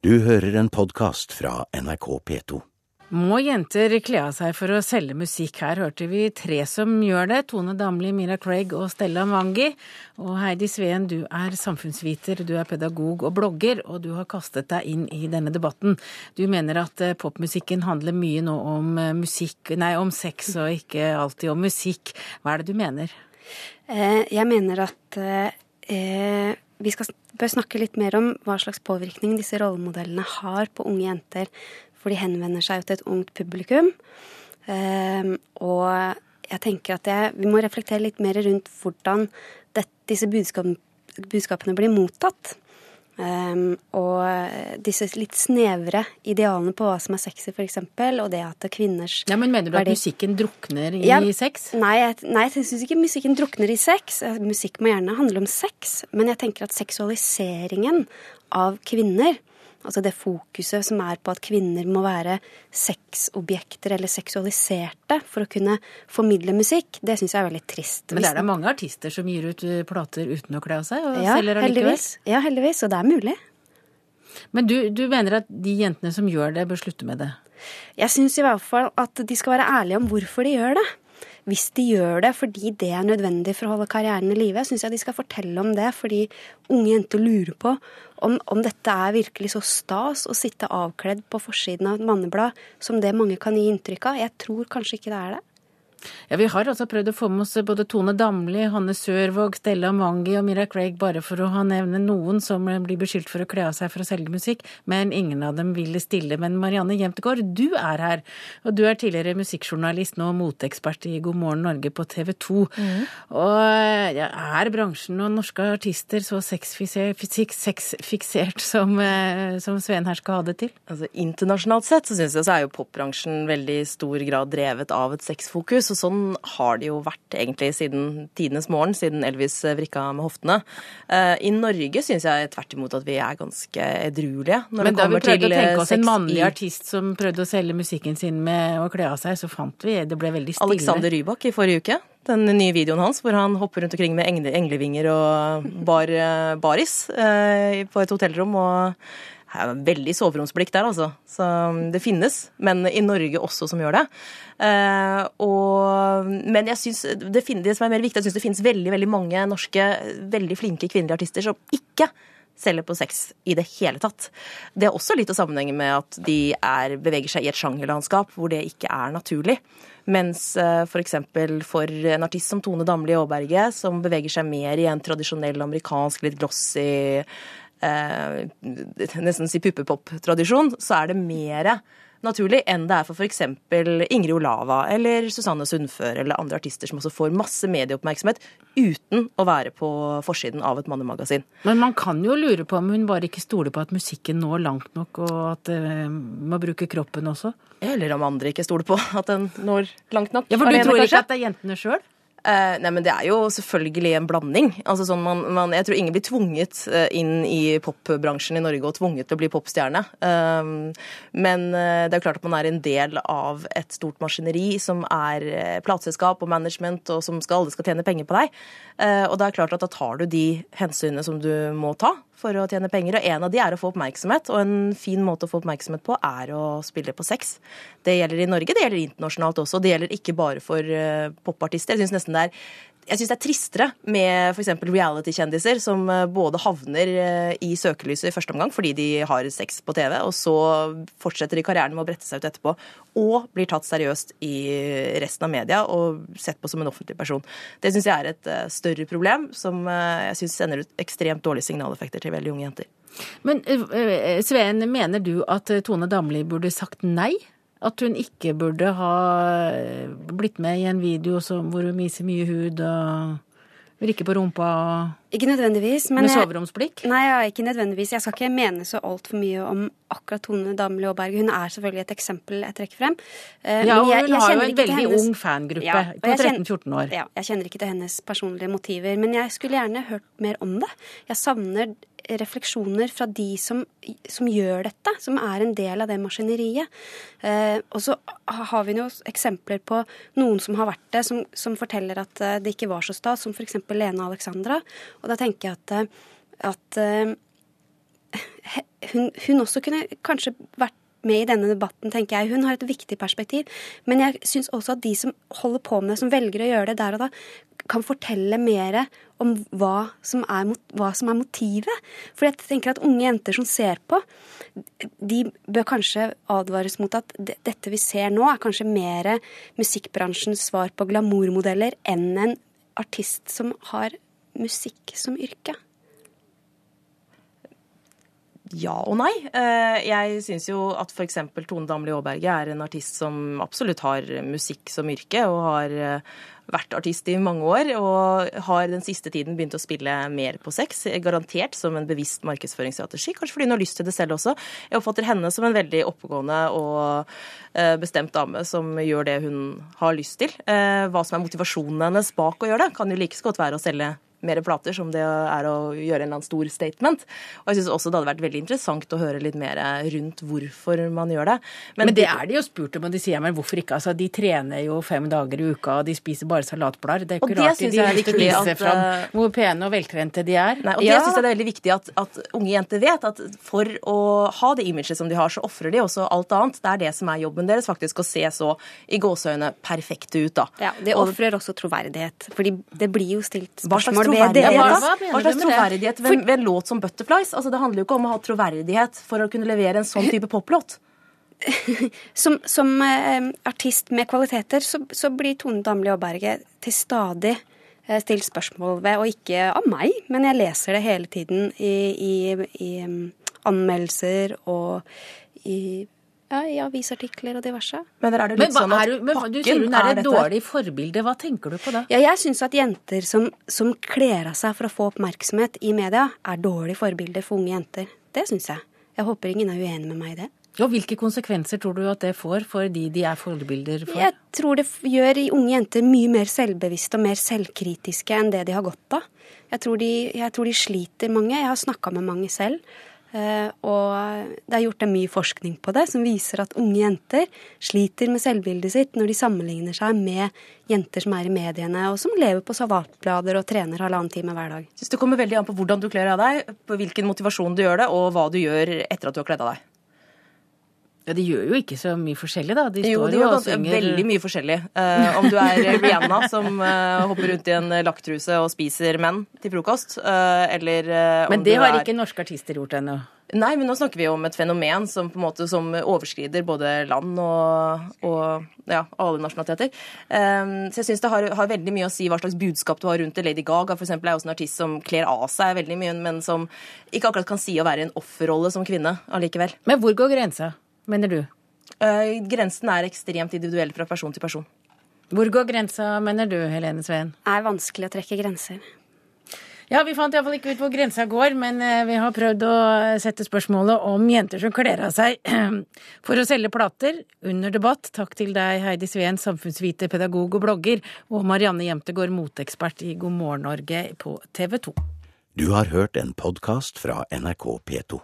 Du hører en podkast fra NRK P2. Må jenter kle av seg for å selge musikk? Her hørte vi tre som gjør det. Tone Damli, Mira Craig og Stella Mangi. Og Heidi Sveen, du er samfunnsviter, du er pedagog og blogger, og du har kastet deg inn i denne debatten. Du mener at eh, popmusikken handler mye nå om eh, musikk, nei, om sex og ikke alltid om musikk. Hva er det du mener? Eh, jeg mener at vi skal, bør snakke litt mer om hva slags påvirkning disse rollemodellene har på unge jenter. For de henvender seg jo til et ungt publikum. Eh, og jeg tenker at jeg, vi må reflektere litt mer rundt hvordan det, disse budskapene, budskapene blir mottatt. Um, og disse litt snevre idealene på hva som er sexy, f.eks., og det at kvinners Ja, Men mener du at musikken drukner i ja, sex? Nei, jeg, nei, jeg syns ikke musikken drukner i sex. Musikk må gjerne handle om sex, men jeg tenker at seksualiseringen av kvinner Altså det fokuset som er på at kvinner må være sexobjekter eller seksualiserte for å kunne formidle musikk, det syns jeg er veldig trist. Men det er da mange artister som gir ut eh, plater uten å kle av seg, og ja, selger allikevel? Ja, heldigvis. Og det er mulig. Men du, du mener at de jentene som gjør det, bør slutte med det? Jeg syns i hvert fall at de skal være ærlige om hvorfor de gjør det. Hvis de gjør det fordi det er nødvendig for å holde karrieren i live, syns jeg de skal fortelle om det, fordi unge jenter lurer på om, om, dette er virkelig så stas å sitte avkledd på forsiden av et manneblad som det mange kan gi inntrykk av. Jeg tror kanskje ikke det er det. Ja, Vi har altså prøvd å få med oss både Tone Damli, Hanne Sørvåg, Stella Mangi og Mira Craig, bare for å ha nevne noen som blir beskyldt for å kle av seg for å selge musikk, men ingen av dem ville stille. Men Marianne Jemtegaard, du er her, og du er tidligere musikkjournalist, nå moteekspert i God morgen Norge på TV 2. Mm. Og ja, er bransjen og norske artister så sexfiksert som, eh, som Sveen her skal ha det til? Altså Internasjonalt sett så syns jeg så er jo popbransjen veldig stor grad drevet av et sexfokus og sånn har det jo vært egentlig siden tidenes morgen, siden Elvis vrikka med hoftene. Eh, I Norge syns jeg tvert imot at vi er ganske edruelige når Men det kommer til sex. Men da vi prøvde å tenke oss en mannlig artist som prøvde å selge musikken sin med å kle av seg, så fant vi det ble veldig stille. Alexander Rybak i forrige uke. Den nye videoen hans hvor han hopper rundt omkring med englevinger og bar, eh, baris eh, på et hotellrom. og Veldig soveromsblikk der, altså. Så um, det finnes, men i Norge også som gjør det. Uh, og, men jeg synes det, det som er mer viktig, jeg syns det finnes veldig, veldig mange norske veldig flinke kvinnelige artister som ikke selger på sex i det hele tatt. Det er også litt av sammenhengen med at de er, beveger seg i et sjangerlandskap hvor det ikke er naturlig. Mens f.eks. For, for en artist som Tone Damli Aaberge, som beveger seg mer i en tradisjonell amerikansk, litt glossy eh, nesten si puppepop-tradisjon, så er det mer naturlig enn det er for f.eks. Ingrid Olava eller Susanne Sundfør eller andre artister som også får masse medieoppmerksomhet uten å være på forsiden av et mannemagasin. Men man kan jo lure på om hun bare ikke stoler på at musikken når langt nok, og at uh, man bruker kroppen også? Eller om andre ikke stoler på at den når langt nok. Ja, For du tror ikke at det er jentene sjøl? Uh, nei, men Det er jo selvfølgelig en blanding. Altså sånn man, man, jeg tror ingen blir tvunget uh, inn i popbransjen i Norge og tvunget til å bli popstjerne. Uh, men det er klart at man er en del av et stort maskineri som er plateselskap og management, og som skal, alle skal tjene penger på deg. og det er klart at da tar du de hensynene som du må ta for å tjene penger. Og en av de er å få oppmerksomhet, og en fin måte å få oppmerksomhet på er å spille på sex. Det gjelder i Norge, det gjelder internasjonalt også. Det gjelder ikke bare for uh, popartister. Jeg synes nesten det der. jeg syns det er tristere med f.eks. reality-kjendiser som eh, både havner eh, i søkelyset i første omgang fordi de har sex på TV, og så fortsetter de karrieren med å brette seg ut etterpå, og blir tatt seriøst i resten av media og sett på som en offentlig person. Det syns jeg er et eh, større problem, som jeg syns sender ut ekstremt dårlige signaleffekter til veldig unge jenter. Men Sveen, mener du at Tone Damli burde sagt nei? At hun ikke burde ha blitt med i en video som, hvor hun viser mye hud og vrikker på rumpa Ikke nødvendigvis. med soveromsblikk? Nei, ja, ikke nødvendigvis. Jeg skal ikke mene så altfor mye om akkurat Tone Damli Aaberge. Hun er selvfølgelig et eksempel jeg trekker frem. Uh, ja, og hun jeg, jeg har jo en veldig hennes... ung fangruppe ja, på 13-14 år. Ja, jeg kjenner ikke til hennes personlige motiver, men jeg skulle gjerne hørt mer om det. Jeg savner refleksjoner fra de som, som, gjør dette, som er en del av det maskineriet. Eh, og så har vi noen eksempler på noen som har vært det, som, som forteller at eh, det ikke var så stas, som f.eks. Lene Alexandra. Og da tenker jeg at, eh, at eh, hun, hun også kunne kanskje vært med i denne debatten, tenker jeg. Hun har et viktig perspektiv. Men jeg syns også at de som holder på med det, som velger å gjøre det der og da, kan fortelle mer om hva som, er, hva som er motivet. For jeg tenker at unge jenter som ser på, de bør kanskje advares mot at dette vi ser nå, er kanskje mer musikkbransjens svar på glamourmodeller enn en artist som har musikk som yrke. Ja og nei. Eh, jeg syns jo at f.eks. Tone Damli Aaberge er en artist som absolutt har musikk som yrke, og har eh, vært artist i mange år. Og har den siste tiden begynt å spille mer på sex, garantert som en bevisst markedsføringsstrategi. Kanskje fordi hun har lyst til det selv også. Jeg oppfatter henne som en veldig oppegående og eh, bestemt dame som gjør det hun har lyst til. Hva som er motivasjonen hennes bak å gjøre det, kan jo like så godt være å selge mer plater, som det er å gjøre en eller annen stor statement. Og jeg syns også det hadde vært veldig interessant å høre litt mer rundt hvorfor man gjør det. Men, men det er de jo spurt om, og de sier men hvorfor ikke? Altså, de trener jo fem dager i uka, og de spiser bare salatblader. Det er ikke rart de har lyst til å vise fram uh, hvor pene og veltrente de er. Nei, og det ja. syns jeg det er veldig viktig at, at, unge jenter vet, at for å ha det imaget som de har, så ofrer de også alt annet. Det er det som er jobben deres, faktisk, å se så i gåseøyne perfekte ut, da. Ja, det ofrer også troverdighet. fordi det blir jo stilt spørsmål troverdighet? Hva, hva slags troverdighet ved, ved en låt som 'Butterflies'? Altså, det handler jo ikke om å ha troverdighet for å kunne levere en sånn type poplåt. Som, som eh, artist med kvaliteter så, så blir Tone Damli Aaberge til stadig eh, stilt spørsmål ved, og ikke av meg, men jeg leser det hele tiden i, i, i um, anmeldelser og i ja, I avisartikler og diverse. Men, er det litt men, sånn at du, men du sier hun er et dårlig forbilde. Hva tenker du på da? Ja, jeg syns at jenter som, som kler av seg for å få oppmerksomhet i media, er dårlige forbilder for unge jenter. Det syns jeg. Jeg håper ingen er uenig med meg i det. Ja, Hvilke konsekvenser tror du at det får for de de er forbilder for? Jeg tror det gjør unge jenter mye mer selvbevisste og mer selvkritiske enn det de har godt av. Jeg tror de, jeg tror de sliter mange. Jeg har snakka med mange selv. Eh, og det er gjort mye forskning på det som viser at unge jenter sliter med selvbildet sitt når de sammenligner seg med jenter som er i mediene, og som lever på savatblader og trener halvannen time hver dag. Jeg synes Det kommer veldig an på hvordan du kler av deg, på hvilken motivasjon du gjør det, og hva du gjør etter at du har kledd av deg. Ja, De gjør jo ikke så mye forskjellig, da. De jo, de gjør synger... veldig mye forskjellig. Uh, om du er Rihanna som uh, hopper rundt i en lakktruse og spiser menn til frokost, uh, eller Men det har er... ikke norske artister gjort ennå? Nei, men nå snakker vi om et fenomen som på en måte som overskrider både land og, og ja, alle nasjonaliteter. Um, så jeg syns det har, har, veldig mye å si hva slags budskap du har rundt det. Lady Gaga for eksempel, er også en artist som kler av seg veldig mye, men som ikke akkurat kan si å være i en offerrolle som kvinne allikevel. Men hvor går grensa? Mener du? Uh, grensen er ekstremt individuell fra person til person. Hvor går grensa, mener du, Helene Sveen? Det er vanskelig å trekke grenser. Ja, Vi fant iallfall ikke ut hvor grensa går, men eh, vi har prøvd å sette spørsmålet om jenter som kler av seg for å selge plater, under debatt. Takk til deg, Heidi Sveen, samfunnsviter, pedagog og blogger, og Marianne Jemtegård, moteekspert i God morgen Norge på TV 2. Du har hørt en podkast fra NRK P2.